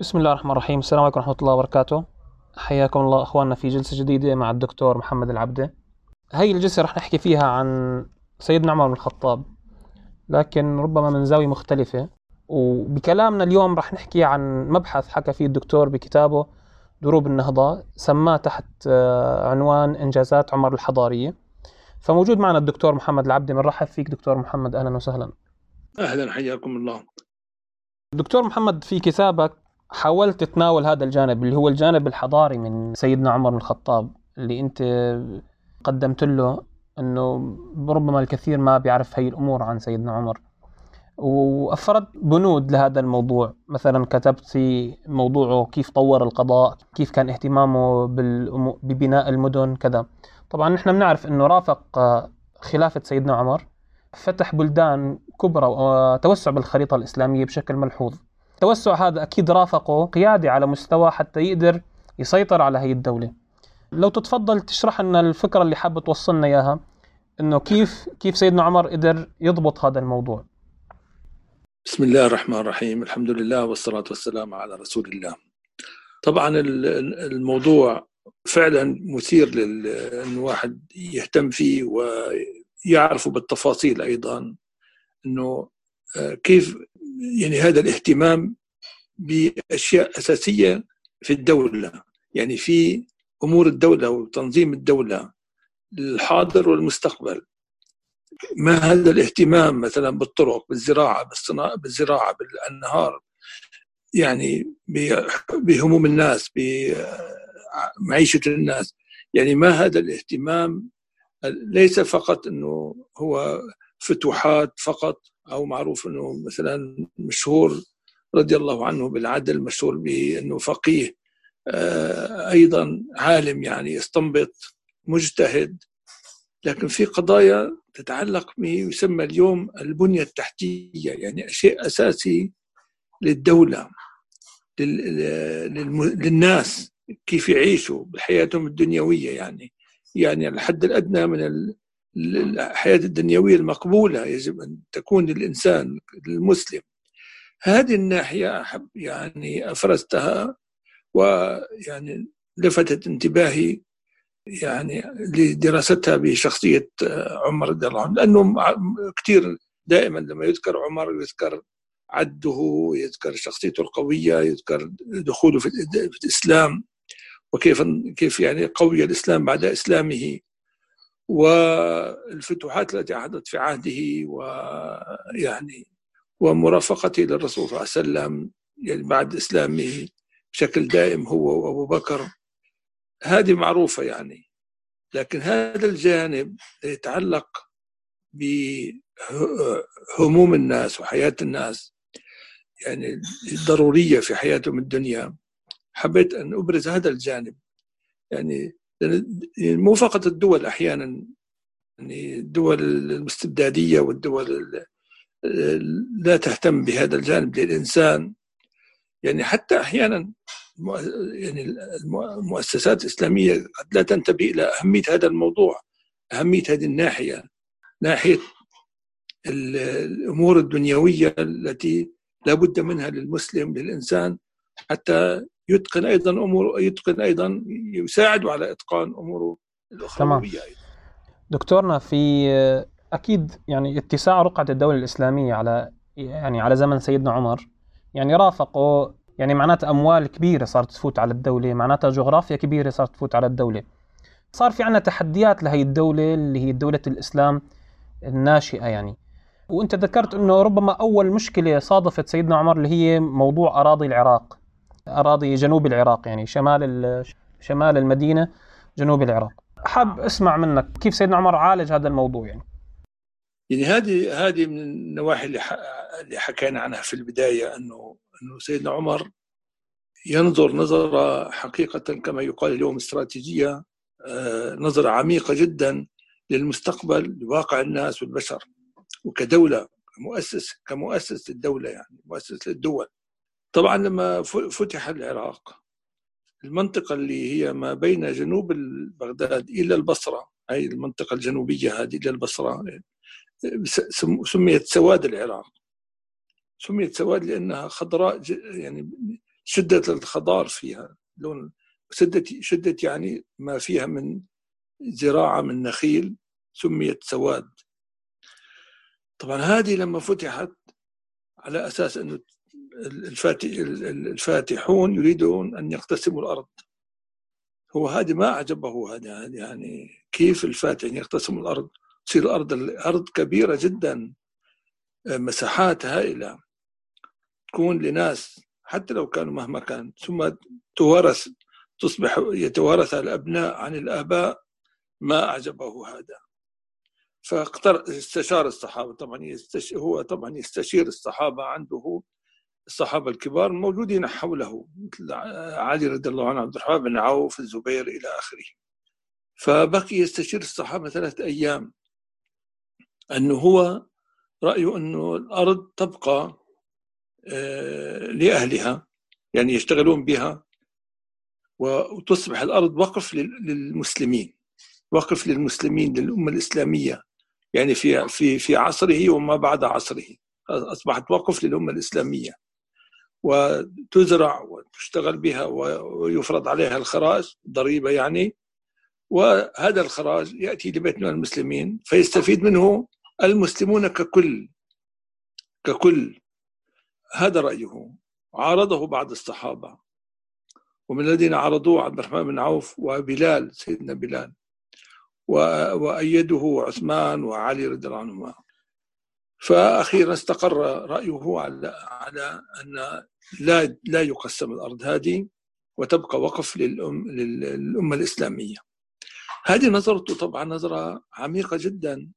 بسم الله الرحمن الرحيم. السلام عليكم ورحمة الله وبركاته. حياكم الله أخواننا في جلسة جديدة مع الدكتور محمد العبدة. هاي الجلسة رح نحكي فيها عن سيدنا عمر بن الخطاب. لكن ربما من زاوية مختلفة. وبكلامنا اليوم رح نحكي عن مبحث حكى فيه الدكتور بكتابه دروب النهضة سماه تحت آه، عنوان إنجازات عمر الحضارية. فموجود معنا الدكتور محمد العبدي بنرحب فيك دكتور محمد؟ أهلا وسهلا. أهلا حياكم الله. دكتور محمد في كتابك حاولت تتناول هذا الجانب اللي هو الجانب الحضاري من سيدنا عمر بن الخطاب اللي انت قدمت له انه ربما الكثير ما بيعرف هي الأمور عن سيدنا عمر. وافردت بنود لهذا الموضوع. مثلا كتبت في موضوعه كيف طور القضاء كيف كان اهتمامه ببناء المدن كذا. طبعا نحن بنعرف إنه رافق آه، خلافة سيدنا عمر فتح بلدان كبرى وتوسع بالخريطة الإسلامية بشكل ملحوظ. التوسع هذا أكيد رافقه قيادة على مستوى حتى يقدر يسيطر على هي الدولة. لو تتفضل تشرح لنا الفكرة اللي حابة توصلنا إياها إنه كيف كيف سيدنا عمر قدر يضبط هذا الموضوع؟ بسم الله الرحمن الرحيم. الحمد لله والصلاة والسلام على رسول الله. طبعا ال- ال- الموضوع فعلا مثير لل واحد يهتم فيه ويعرفه بالتفاصيل أيضا إنه كيف يعني هذا الاهتمام بأشياء أساسية في الدولة يعني في أمور الدولة وتنظيم الدولة الحاضر والمستقبل. ما هذا الاهتمام مثلا بالطرق بالزراعة بالصناعه بالزراعة بالأنهار يعني بهموم الناس بمعيشه الناس؟ يعني ما هذا الاهتمام؟ ليس فقط إنه هو فتوحات فقط أو معروف إنه مثلا مشهور رضي الله عنه بالعدل مشهور بانه فقيه آه، أيضا عالم يعني يستنبط مجتهد. لكن في قضايا تتعلق بما يسمى اليوم البنية التحتية يعني شيء أساسي للدولة للناس كيف يعيشوا بحياتهم الدنيوية يعني. يعني الحد الأدنى من ال- الحياة الدنيوية المقبولة يجب أن تكون للإنسان المسلم هذه الناحية أحب يعني أفرزتها ويعني لفتت انتباهي يعني لدراستها بشخصية عمر رضي الله عنه لأنه كثير دائما لما يذكر عمر يذكر عده يذكر شخصيته القوية يذكر دخوله في الإسلام وكيف كيف يعني قوي الإسلام بعد إسلامه. والفتوحات التي حدثت في عهده ويعني ومرافقته للرسول صلى الله عليه وسلم يعني بعد إسلامه بشكل دائم هو وأبو بكر. هذه معروفة يعني لكن هذا الجانب يتعلق بهموم الناس وحياة الناس يعني الضرورية في حياتهم الدنيا. حبيت أن أبرز هذا الجانب يعني مو فقط الدول أحيانا يعني الدول الاستبداديه والدول ال- لا تهتم بهذا الجانب للإنسان. يعني حتى أحيانا يعني المؤ- المؤسسات الإسلامية قد لا تنتبه إلى أهمية هذا الموضوع أهمية هذه الناحية ناحية ال- الأمور الدنيوية التي لا بد منها للمسلم للإنسان حتى يتقن أيضا أمور يتقن أيضا يساعد على إتقان اموره الاخرويه أيضا. دكتورنا في أكيد يعني اتساع رقعة الدولة الإسلامية على يعني على زمن سيدنا عمر يعني رافقوا يعني معناتها أموال كبيرة صارت تفوت على الدولة معناتها جغرافيا كبيرة صارت تفوت على الدولة. صار في عنا تحديات لهي الدولة اللي هي دولة الإسلام الناشئة يعني. وأنت ذكرت إنه ربما أول مشكلة صادفت سيدنا عمر اللي هي موضوع أراضي العراق. أراضي جنوب العراق يعني شمال ال- شمال المدينة جنوب العراق. حاب أسمع منك كيف سيدنا عمر عالج هذا الموضوع يعني؟ يعني هذه هذه من النواحي اللي اللي حكينا عنها في البداية أنه أنه سيدنا عمر ينظر نظرة حقيقة كما يقال اليوم استراتيجية آه، نظرة عميقة جدا للمستقبل لواقع الناس والبشر وكدولة كمؤسس كمؤسس للدولة يعني مؤسس للدول. طبعا لما فتح العراق المنطقة اللي هي ما بين جنوب بغداد إلى البصرة اي المنطقة الجنوبية هذه إلى البصرة سم- سميت سواد العراق. سميت سواد لأنها خضراء يعني شدة الخضار فيها. لون شدة شدة يعني ما فيها من زراعة من نخيل سميت سواد. طبعا هذه لما فتحت على أساس أنه الفاتحون يريدون أن يقتسموا الأرض. هو هذه ما أعجبه هذا يعني كيف الفاتح يقتسم الأرض؟ تصير الأرض الأرض كبيرة جدا مساحات هائلة. تكون لناس حتى لو كانوا مهما كان. ثم تورث تصبح يتوارث الأبناء عن الآباء. ما أعجبه هذا. فاقتر استشار الصحابة. طبعا. هو طبعا يستشير الصحابة عنده. الصحابة الكبار موجودين حوله مثل علي رضي الله عنه عبد الرحمن بن عوف الزبير إلى آخره. فبقي يستشير الصحابة ثلاثة أيام. أنه هو رأيه انه الأرض تبقى آه، لأهلها يعني يشتغلون بها وتصبح الأرض وقف للمسلمين وقف للمسلمين للأمة الإسلامية. يعني في في في عصره وما بعد عصره. أصبحت وقف للأمة الإسلامية. وتزرع وتشتغل بها ويفرض عليها الخراج ضريبة يعني. وهذا الخراج يأتي لبيت المسلمين فيستفيد منه المسلمون ككل ككل. هذا رأيه. عارضه بعض الصحابة. ومن الذين عرضوه عبد الرحمن بن عوف وبلال سيدنا بلال وأيده عثمان وعلي رضي الله عنهما. فأخيرا استقر رأيه على على أن لا لا يقسم الأرض هذه وتبقى وقف للأم للأمة الإسلامية. هذه نظرته طبعا نظرة عميقة جدا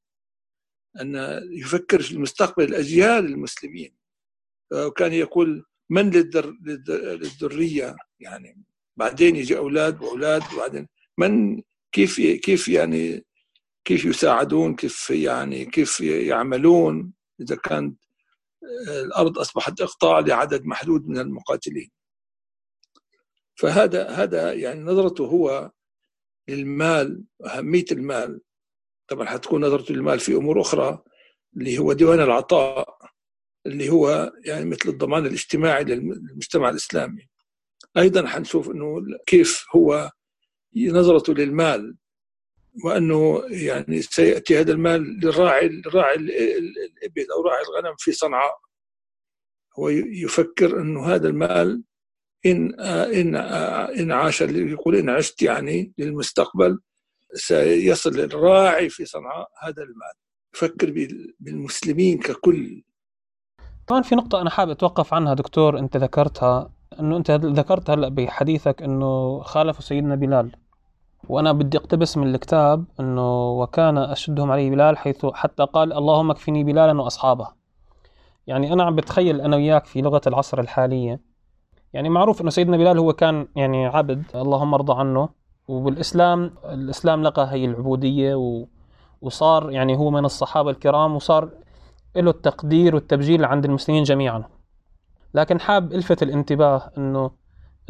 أن يفكر في المستقبل الأجيال المسلمين. وكان يقول من للذر للذرية؟ يعني بعدين يجي أولاد وأولاد وبعدين من كيف كيف يعني كيف يساعدون كيف يعني كيف يعملون. إذا كانت الأرض أصبحت إقطاع لعدد محدود من المقاتلين. فهذا هذا يعني نظرته هو للمال أهمية المال. طبعا حتكون نظرته للمال في أمور أخرى اللي هو ديوان العطاء اللي هو يعني مثل الضمان الاجتماعي للمجتمع الإسلامي. أيضا حنشوف إنه كيف هو نظرته للمال. وأنه يعني سيأتي هذا المال للراعي الراعي الابل أو راعي الغنم في صنعاء. هو يفكر أنه هذا المال إن إن إن عاش يقول إن عشت يعني للمستقبل سيصل للراعي في صنعاء هذا المال. يفكر بالمسلمين ككل. طبعا في نقطة أنا حابب أتوقف عنها دكتور أنت ذكرتها أنه أنت ذكرت هلأ بحديثك أنه خالفوا سيدنا بلال. وأنا بدي أقتبس من الكتاب أنه وكان أشدهم عليه بلال حيث حتى قال اللهم اكفني بلالا وأصحابه. يعني أنا عم بتخيل أنا وياك في لغة العصر الحالية. يعني معروف أنه سيدنا بلال هو كان يعني عبد اللهم ارضى عنه. وبالإسلام الإسلام لقى هي العبودية و وصار يعني هو من الصحابة الكرام وصار له التقدير والتبجيل عند المسلمين جميعا. لكن حاب ألفت الانتباه إنه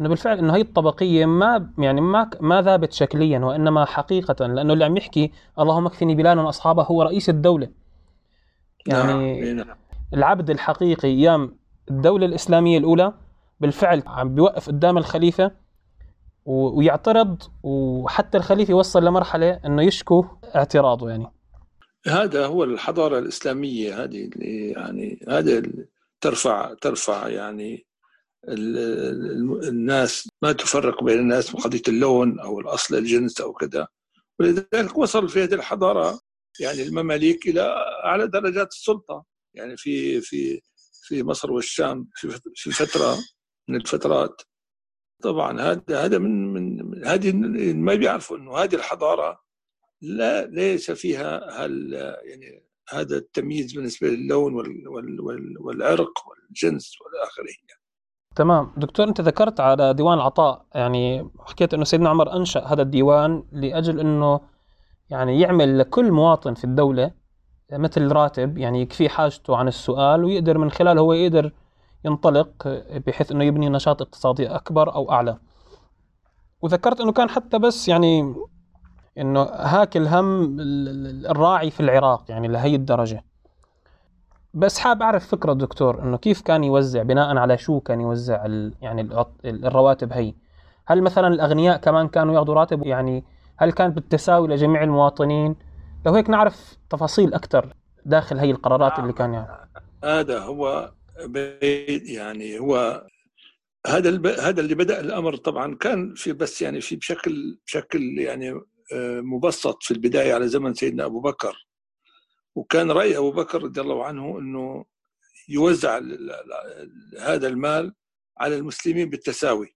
إنه بالفعل إنه هي الطبقية ما يعني ما ما ذابت شكليا وإنما حقيقة لأنه اللي عم يحكي اللهم اكفني بلال وأصحابه هو رئيس الدولة يعني نعم. نعم. العبد الحقيقي أيام الدولة الإسلامية الأولى بالفعل عم بيوقف قدام الخليفة ويعترض وحتى الخليفة يوصل لمرحلة إنه يشكو اعتراضه يعني هذا هو الحضارة الإسلامية هذه اللي يعني هذا ترفع ترفع يعني الناس ما تفرق بين الناس بقضية اللون أو الأصل الجنس أو كذا. ولذلك وصل في هذه الحضارة يعني المماليك إلى أعلى درجات السلطة. يعني في في في مصر والشام في فترة من الفترات. طبعا هذا هذا من من هذه ما بيعرفوا إنه هذه الحضارة لا ليس فيها هال يعني هذا التمييز بالنسبة للون وال وال والعرق والجنس والى اخره يعني. تمام. دكتور أنت ذكرت على ديوان العطاء. يعني حكيت إنه سيدنا عمر أنشأ هذا الديوان لأجل إنه يعني يعمل لكل مواطن في الدولة مثل راتب يعني يكفي حاجته عن السؤال ويقدر من خلاله هو يقدر ينطلق بحيث إنه يبني نشاط اقتصادي أكبر أو أعلى. وذكرت إنه كان حتى بس يعني إنه هاك الهم الراعي في العراق يعني لهي الدرجة. بس حاب أعرف فكرة دكتور إنه كيف كان يوزع بناء على شو كان يوزع ال يعني ال الرواتب هي؟ هل مثلا الأغنياء كمان كانوا ياخذوا راتب؟ يعني هل كان بالتساوي لجميع المواطنين؟ لو هيك نعرف تفاصيل أكثر داخل هي القرارات اللي كان يعني. هذا هو يعني هو هذا هذا اللي بدأ الأمر. طبعا كان في بس يعني في بشكل بشكل يعني آه، مبسط في البداية على زمن سيدنا أبو بكر. وكان رأي أبو بكر رضي الله عنه إنه يوزع هذا المال على المسلمين بالتساوي.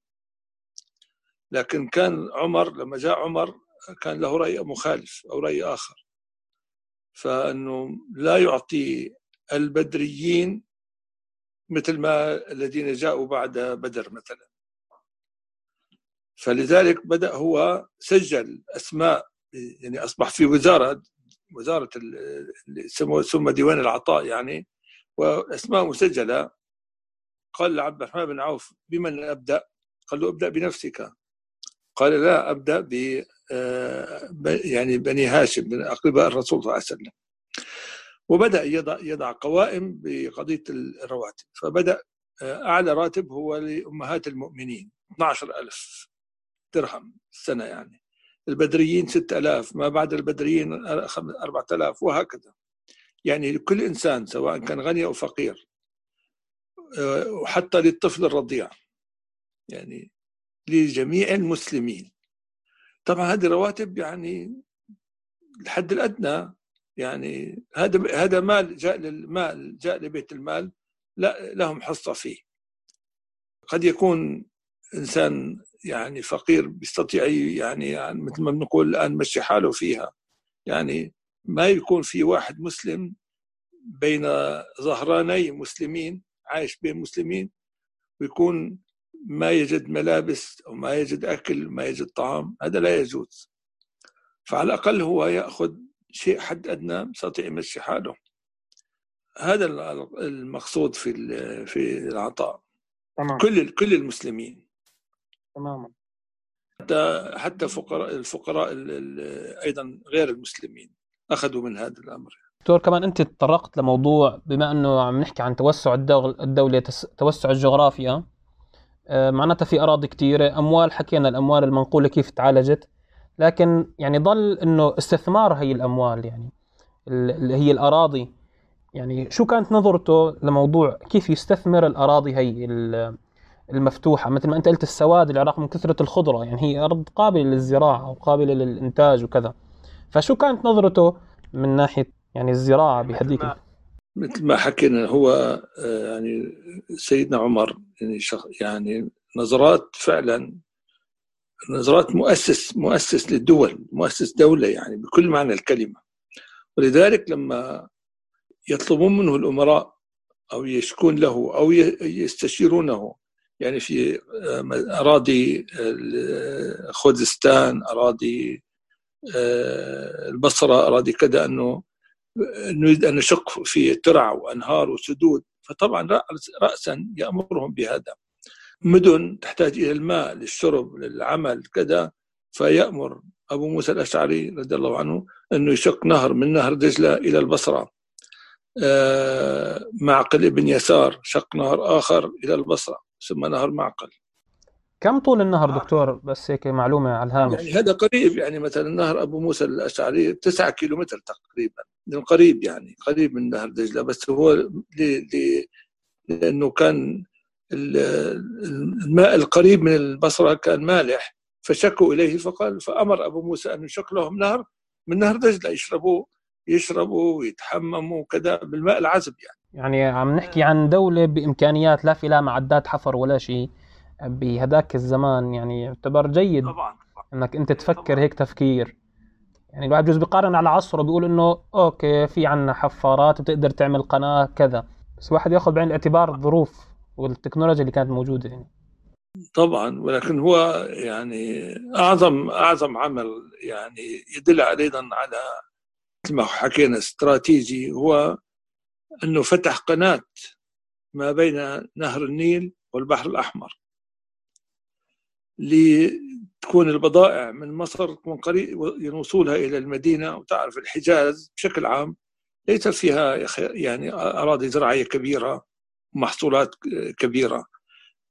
لكن كان عمر لما جاء عمر كان له رأي مخالف أو رأي آخر. فإنه لا يعطي البدريين مثل ما الذين جاءوا بعد بدر مثلا. فلذلك بدأ هو سجل أسماء يعني أصبح في وزارة وزارة ثم ديوان العطاء يعني وأسماء مسجلة. قال لعبد الرحمن بن عوف بمن أبدأ؟ قال له أبدأ بنفسك. قال لا أبدأ ب آه، يعني بني هاشم من أقرباء الرسول صلى الله عليه وسلم. وبدأ يضع يضع قوائم بقضية الرواتب. فبدأ آه، أعلى راتب هو لأمهات المؤمنين 12000 درهم السنة يعني. البدريين 6000 ما بعد البدريين 4000 وهكذا. يعني لكل إنسان سواء كان غني أو فقير آه، وحتى للطفل الرضيع يعني لجميع المسلمين. طبعا هذه رواتب يعني الحد الأدنى يعني هذا هذا مال جاء للمال جاء لبيت المال لا لهم حصة فيه. قد يكون إنسان يعني فقير بيستطيع يعني, يعني مثل ما بنقول الان مشي حاله فيها. يعني ما يكون في واحد مسلم بين ظهراني مسلمين عايش بين مسلمين ويكون ما يجد ملابس أو ما يجد أكل ما يجد طعام هذا لا يجوز. فعلى الأقل هو يأخذ شيء حد أدنى يستطيع يمشي حاله. هذا المقصود في في العطاء. تمام. كل كل المسلمين. تماما. حتى حتى فقراء الفقراء أيضا غير المسلمين أخذوا من هذا الأمر. دكتور كمان أنت تطرقت لموضوع بما أنه عم نحكي عن توسع الدولة توسع الجغرافيا. آه، معناتها في أراضي كثيره أموال حكينا الأموال المنقولة كيف تعالجت. لكن يعني ضل إنه استثمار هي الأموال يعني اللي هي الأراضي. يعني شو كانت نظرته لموضوع كيف يستثمر الأراضي هي المفتوحة مثل ما أنت قلت السواد العراق من كثرة الخضرة يعني هي أرض قابلة للزراعة وقابله للإنتاج وكذا. فشو كانت نظرته من ناحية يعني الزراعة بهذيك مثل ما حكينا هو آه، يعني سيدنا عمر يعني شخ يعني نظرات فعلا نظرات مؤسس مؤسس للدول مؤسس دولة يعني بكل معنى الكلمة. ولذلك لما يطلبون منه الأمراء أو يشكون له أو يستشيرونه يعني في آه، أراضي خوزستان أراضي آه، البصرة أراضي كذا أنه نريد أن نشق في ترع وأنهار وسدود. فطبعا رأسا يأمرهم بهذا. مدن تحتاج إلى الماء للشرب للعمل كذا. فيأمر أبو موسى الأشعري رضي الله عنه أنه يشق نهر من نهر دجلة إلى البصرة. آه، معقل ابن يسار شق نهر آخر إلى البصرة. ثم نهر معقل. كم طول النهر دكتور؟ بس هيك معلومة على الهامش. يعني هذا قريب يعني مثلا نهر أبو موسى الأشعري 9 كيلومتر تقريبا قريب يعني قريب من نهر دجلة بس هو لأنه كان الماء القريب من البصرة كان مالح فشكوا إليه فقال فأمر أبو موسى أن يشق لهم نهر من نهر دجلة يشربوا يشربوا ويتحمموا كذا بالماء العذب يعني. يعني عم نحكي عن دولة بإمكانيات لا في لا معدات حفر ولا شيء بهداك الزمان. يعني يعتبر جيد طبعا إنك أنت تفكر. هيك تفكير. يعني الواحد بجوز بيقارن على عصره بيقول إنه أوكي في عنا حفارات بتقدر تعمل قناة كذا. بس الواحد يأخذ بعين الاعتبار الظروف والتكنولوجيا اللي كانت موجودة يعني. طبعا ولكن هو يعني أعظم أعظم عمل يعني يدل أيضا على مثل ما حكينا استراتيجي هو أنه فتح قناة ما بين نهر النيل والبحر الأحمر لتكون البضائع من مصر تكون قريب وصولها إلى المدينة وتعرف الحجاز بشكل عام. ليس فيها يعني أراضي زراعية كبيرة محصولات كبيرة.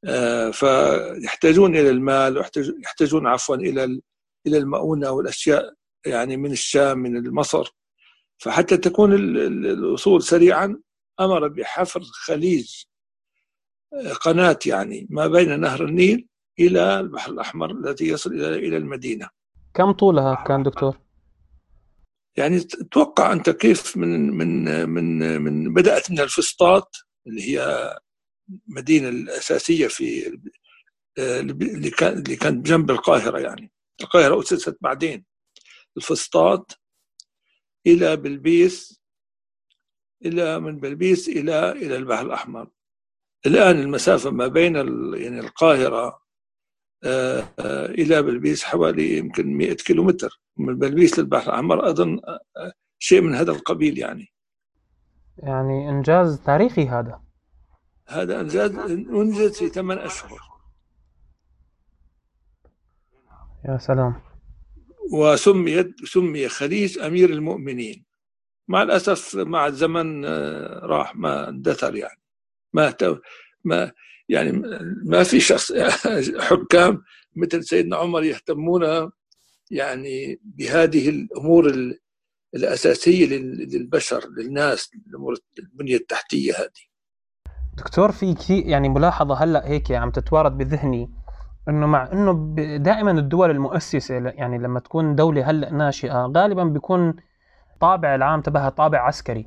آه، فيحتاجون إلى المال يحتاجون عفوا إلى إلى المؤونة والأشياء يعني من الشام من مصر. فحتى تكون الوصول سريعا أمر بحفر خليج آه، قناة يعني ما بين نهر النيل إلى البحر الأحمر الذي يصل إلى إلى المدينة. كم طولها كان دكتور؟ يعني توقع أنت كيف من من من من بدأت من الفسطاط اللي هي المدينة الأساسية في اللي كان اللي كانت جنب القاهرة يعني. القاهرة أسست بعدين. الفسطاط إلى بلبيس إلى من بلبيس إلى إلى البحر الأحمر. الآن المسافة ما بين يعني القاهرة آه، آه، إلى بلبيس حوالي يمكن 100 كيلومتر. من بلبيس للبحر الأحمر أظن آه، شيء من هذا القبيل يعني. يعني إنجاز تاريخي هذا. هذا إنجاز أنجز في ثمان أشهر. يا سلام. وسميت سمي خليج أمير المؤمنين. مع الأسف مع الزمن راح ما اندثر يعني. ما ما يعني ما في شخص حكام مثل سيدنا عمر يهتمون يعني بهذه الأمور الأساسية للبشر للناس الأمور البنية التحتية هذه. دكتور في كثير يعني ملاحظة هلأ هيك عم تتوارد بذهني. إنه مع إنه دائما الدول المؤسسة يعني لما تكون دولة هلأ ناشئة غالبا بيكون طابع العام تبعها طابع عسكري.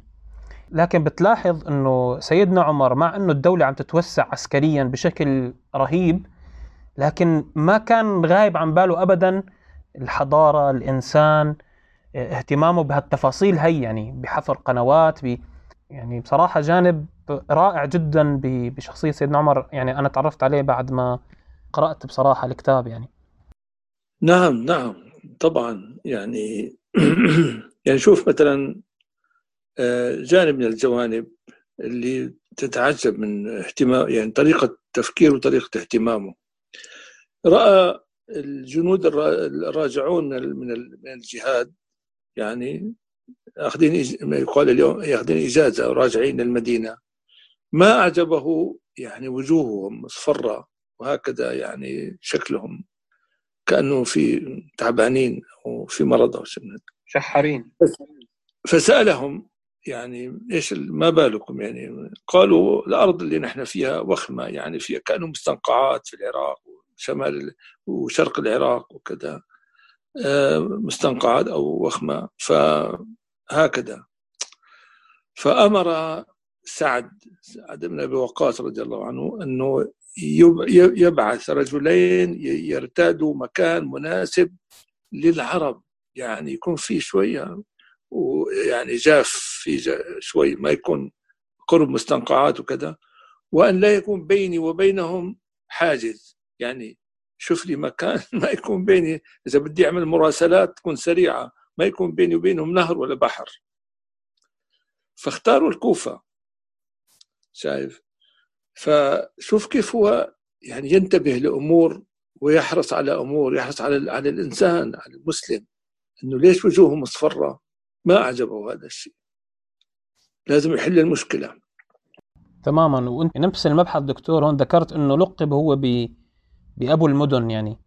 لكن بتلاحظ إنه سيدنا عمر مع إنه الدولة عم تتوسع عسكريا بشكل رهيب لكن ما كان غايب عن باله ابدا الحضارة الإنسان اهتمامه بهالتفاصيل هي يعني بحفر قنوات ب يعني بصراحة جانب رائع جدا بشخصية سيدنا عمر يعني أنا تعرفت عليه بعد ما قرأت بصراحة الكتاب يعني. نعم نعم طبعا يعني يعني شوف مثلا جانب من الجوانب اللي تتعجب من اهتمام يعني طريقة تفكيره وطريقة اهتمامه. رأى الجنود الراجعون من الجهاد يعني أخذين ما يقال اليوم يأخذين إجازة وراجعين للمدينة. ما أعجبه يعني وجوههم مصفره وهكذا يعني شكلهم. كأنه في تعبانين أو في مرض أو شيء. شحرين فسألهم يعني إيش ما بالكم يعني؟ قالوا الأرض اللي نحن فيها وخمة يعني فيها كانوا مستنقعات في العراق وشمال وشرق العراق وكذا. آه، مستنقعات أو وخمة. فهكذا. فأمر سعد سعد بن أبي وقاص رضي الله عنه أنه يبعث رجلين يرتادوا مكان مناسب للعرب. يعني يكون في شوية ويعني جاف في شوي ما يكون قرب مستنقعات وكذا. وأن لا يكون بيني وبينهم حاجز. يعني شوف لي مكان ما يكون بيني. إذا بدي أعمل مراسلات تكون سريعة. ما يكون بيني وبينهم نهر ولا بحر. فاختاروا الكوفة. شايف؟ فشوف كيف هو يعني ينتبه لأمور ويحرص على أمور يحرص على على الإنسان على المسلم إنه ليش وجوههم مصفرة؟ ما أعجبه هذا الشيء. لازم يحل المشكلة. تماما. وإنت نفس المبحث دكتور هون ذكرت إنه لقب هو ب بأبو المدن يعني.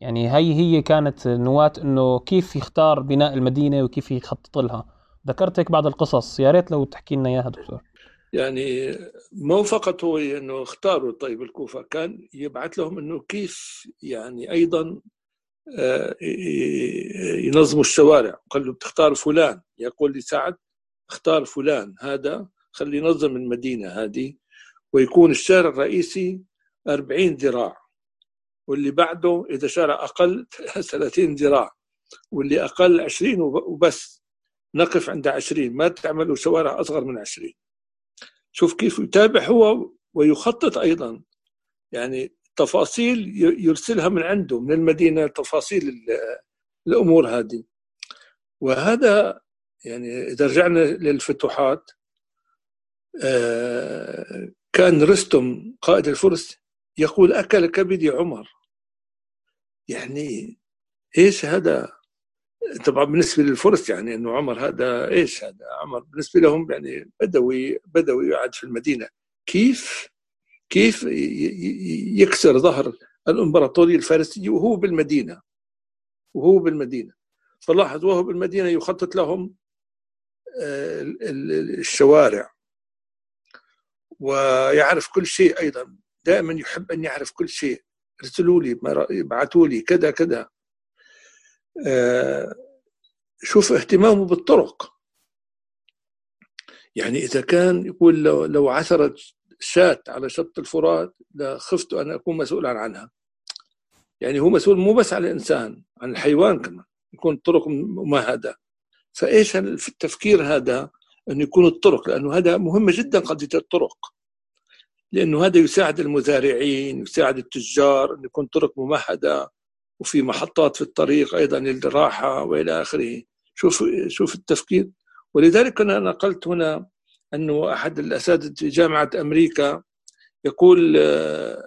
يعني هي هي كانت نواة إنه كيف يختار بناء المدينة وكيف يخطط لها. ذكرت هيك بعض القصص. يا ريت لو تحكي لنا إياها دكتور. يعني مو فقط هو إنه اختاروا طيب الكوفة. كان يبعث لهم إنه كيف يعني أيضا آه، ينظموا الشوارع. قال له بتختار فلان. يقول لي سعد اختار فلان. هذا خلي ينظم المدينة هذه ويكون الشارع الرئيسي 40 ذراع. واللي بعده إذا شارع أقل 30 ذراع. واللي أقل 20 وبس. نقف عند 20 ما تعملوا شوارع أصغر من 20 شوف كيف يتابع هو ويخطط أيضا. يعني تفاصيل يرسلها من عنده من المدينة تفاصيل الأمور هذه. وهذا يعني إذا رجعنا للفتوحات آه، كان رستم قائد الفرس يقول أكل كبدي عمر. يعني إيش هذا؟ طبعا بالنسبة للفرس يعني إنه عمر هذا إيش هذا؟ عمر بالنسبة لهم يعني بدوي بدوي يقعد في المدينة. كيف؟ كيف يكسر ظهر الإمبراطورية الفارسية وهو بالمدينة؟ وهو بالمدينة. فلاحظ وهو بالمدينة يخطط لهم آه، الشوارع. ويعرف كل شيء أيضا. دائما يحب أن يعرف كل شيء. ارسلوا لي ابعثوا لي كذا كذا. شوف اهتمامه بالطرق. يعني إذا كان يقول لو, لو عثرت شاة على شط الفرات لخفت أن أكون مسؤولا عنها. يعني هو مسؤول مو بس عن الإنسان عن الحيوان كمان يكون الطرق ممهدة. فإيش في التفكير هذا انه يكون الطرق؟ لأنه هذا مهمه جدا قضية الطرق. لأنه هذا يساعد المزارعين يساعد التجار انه يكون طرق ممهدة. وفي محطات في الطريق أيضا للراحة وإلى آخره. شوف شوف التفكير. ولذلك أنا نقلت هنا أنه أحد الأساتذة في جامعة أمريكا يقول آه،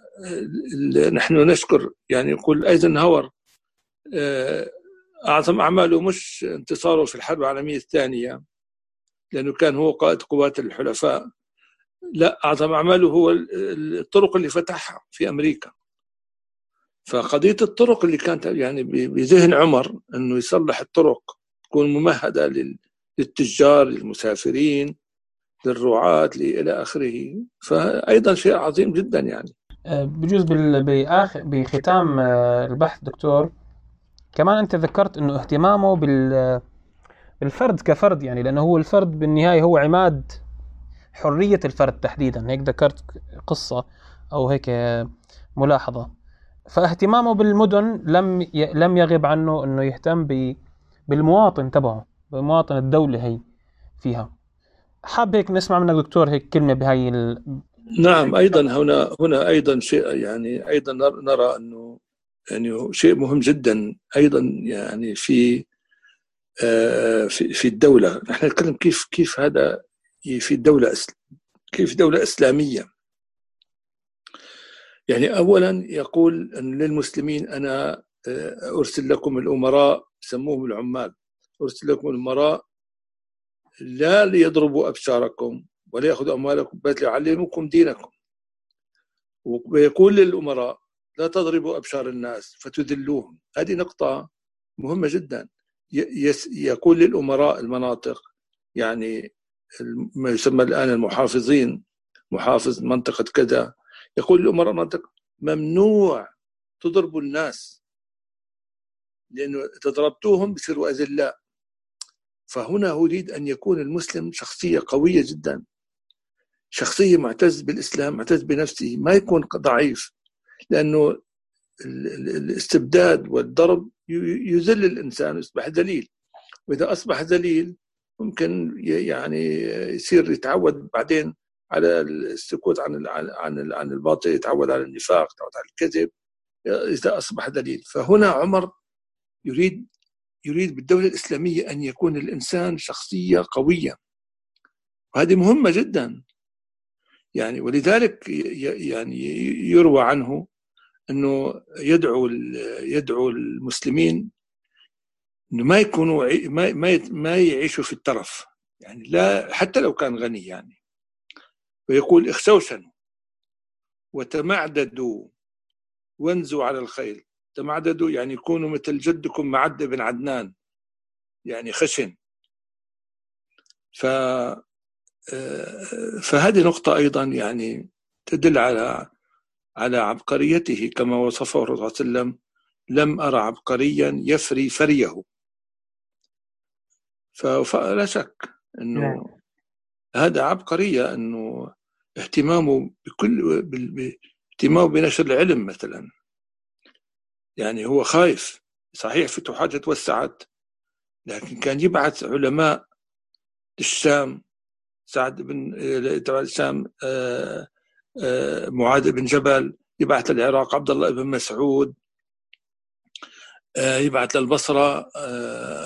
نحن نشكر يعني يقول أيزنهاور آه، أعظم أعماله مش انتصاره في الحرب العالمية الثانية لأنه كان هو قائد قوات الحلفاء. لا أعظم أعماله هو الطرق اللي فتحها في أمريكا. فقضية الطرق اللي كانت يعني بذهن عمر إنه يصلح الطرق تكون ممهدة للتجار للمسافرين للرعاة إلى آخره. فايضا شيء عظيم جدا يعني. أه، بجوز باخر بختام أه، البحث دكتور كمان أنت ذكرت إنه اهتمامه بال بالفرد كفرد يعني لأنه هو الفرد بالنهاية هو عماد حرية الفرد تحديدا. هيك ذكرت قصة أو هيك ملاحظة. فاهتمامه بالمدن لم ي... لم يغب عنه انه يهتم ب... بالمواطن تبعه بمواطن الدولة هي فيها. حاب هيك نسمع منك دكتور هيك كلمة بهاي ال... نعم أيضا هنا هنا أيضا شيء يعني أيضا نرى إنه يعني شيء مهم جدا أيضا يعني في آه، في في الدولة. نحن نتكلم كيف كيف هذا في الدولة كيف دولة إسلامية. يعني اولا يقول أن للمسلمين أنا آه، أرسل لكم الأمراء سموهم العمال. أرسل لكم الأمراء لا ليضربوا أبشاركم ولا يأخذوا أموالكم بل ليعلموكم دينكم. ويقول للأمراء لا تضربوا أبشار الناس فتذلوهم. هذه نقطة مهمة جدا. يقول للأمراء المناطق يعني ما يسمى الآن المحافظين محافظ منطقة كذا يقول لأمراء المنطقة ممنوع تضربوا الناس لأنه إذا ضربتوهم بصيروا أذلاء فهنا أريد أن يكون المسلم شخصية قوية جدا شخصية معتز بالإسلام معتز بنفسه ما يكون ضعيف لأنه الاستبداد والضرب يذل الإنسان يصبح ذليل. وإذا أصبح ذليل ممكن يعني يصير يتعود بعدين على السكوت عن عن عن الباطل يتعود على النفاق يتعود على الكذب إذا أصبح دليل. فهنا عمر يريد يريد بالدولة الإسلامية أن يكون الإنسان شخصية قوية. وهذه مهمة جدا. يعني ولذلك يعني يروى عنه أنه يدعو يدعو المسلمين إنه ما يكونوا ما ما يعيشوا في الترف. يعني لا حتى لو كان غني يعني. ويقول اخسوسنوا وتمعددوا وانزوا على الخيل. تمعددوا يعني يكونوا مثل جدكم معد بن عدنان يعني خشن. ف فهذه نقطة أيضا يعني تدل على على عبقريته. كما وصفه الرسول صلى الله عليه وسلم لم أرى عبقريا يفري فريه. فلا شك أنه نعم. هذا عبقرية أنه اهتمامه بكل اهتمامه بنشر العلم مثلا. يعني هو خايف. صحيح فتوحات توسعت لكن كان يبعث علماء للشام سعد بن تبع الشام آه، آه، معاذ بن جبل يبعث للعراق عبد الله بن مسعود آه، يبعث للبصرة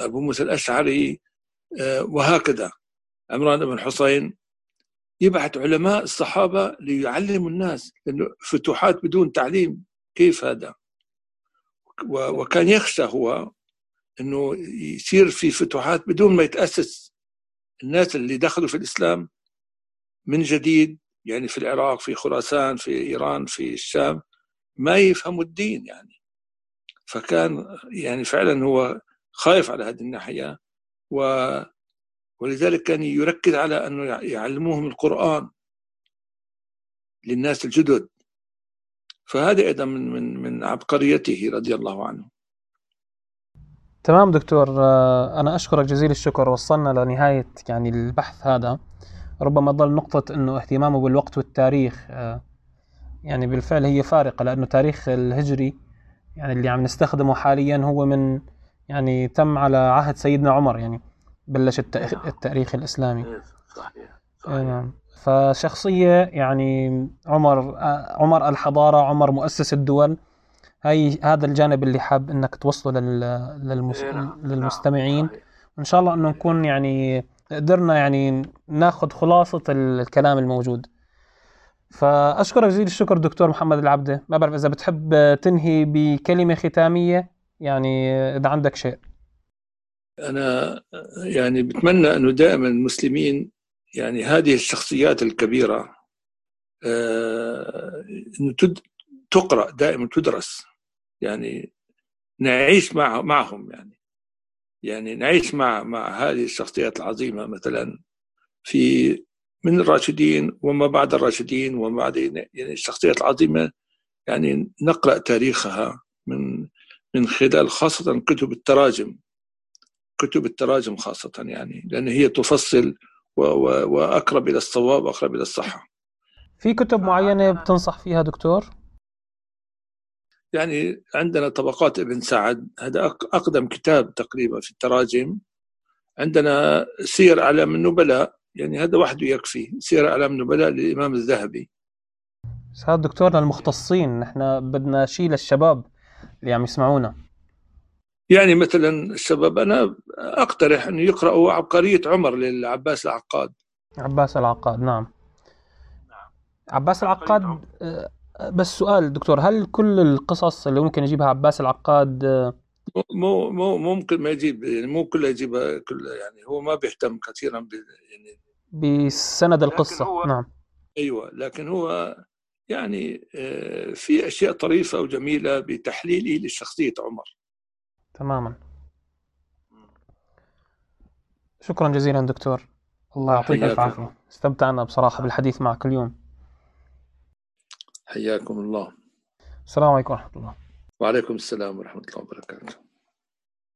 أبو موسى الأشعري وهكذا. عمران بن حسين يبعث علماء الصحابة ليعلموا الناس لأنه فتوحات بدون تعليم كيف هذا؟ وكان يخشى هو إنه يصير في فتوحات بدون ما يتأسس الناس اللي دخلوا في الإسلام من جديد يعني في العراق في خراسان في إيران في الشام ما يفهموا الدين يعني. فكان يعني فعلا هو خايف على هذه الناحية و ولذلك كان يركز على انه يعلموهم القرآن للناس الجدد. فهذا أيضا من من من عبقريته رضي الله عنه. تمام دكتور. آه، أنا أشكرك جزيل الشكر. وصلنا لنهاية يعني البحث هذا. ربما ظل نقطة أنه اهتمامه بالوقت والتاريخ آه، يعني بالفعل هي فارقة لأنه تاريخ الهجري يعني اللي عم نستخدمه حاليا هو من يعني تم على عهد سيدنا عمر. يعني بلش نعم. التاريخ الإسلامي صحيح, صحيح. نعم فشخصية يعني عمر عمر الحضارة عمر مؤسس الدول هاي هذا الجانب اللي حاب إنك توصله لل... للمس... إيه، نعم. للمستمعين صحيح. وإن شاء الله إنه نكون يعني قدرنا يعني ناخذ خلاصة الكلام الموجود فأشكرك جزيل الشكر دكتور محمد العبده ما بعرف إذا بتحب تنهي بكلمة ختامية يعني إذا عندك شيء أنا يعني بتمنى أنه دائما المسلمين يعني هذه الشخصيات الكبيرة آه، إنه تقرأ دائما تدرس. يعني نعيش مع معهم يعني. يعني نعيش مع مع هذه الشخصيات العظيمة مثلا في من الراشدين وما بعد الراشدين وما بعد يعني الشخصيات العظيمة يعني نقرأ تاريخها من من خلال خاصة كتب التراجم. كتب التراجم خاصة يعني لأن هي تفصل وأقرب إلى الصواب وأقرب إلى الصحة. في كتب معينة بتنصح فيها دكتور؟ يعني عندنا طبقات ابن سعد هذا أقدم كتاب تقريبا في التراجم. عندنا سير أعلام النبلاء يعني هذا وحده يكفي سير أعلام النبلاء للإمام الذهبي. هذا دكتورنا المختصين نحن بدنا شيء للشباب اللي عم يسمعونا. يعني مثلا الشباب أنا أقترح أن يقرأوا عبقرية عمر للعباس العقاد. عباس العقاد نعم. عباس العقاد بس سؤال دكتور هل كل القصص اللي ممكن يجيبها عباس العقاد مو مو ممكن ما يجيب يعني مو كلها يجيبها كل يعني هو ما بيهتم كثيرا ب يعني بسند القصة. هو نعم. أيوه لكن هو يعني آه، في أشياء طريفة وجميلة بتحليله لشخصية عمر. تماما. شكرا جزيلا دكتور. الله يعطيك ألف عافية. استمتعنا بصراحة بالحديث معك اليوم. حياكم الله. السلام عليكم ورحمة الله. وعليكم السلام ورحمة الله وبركاته.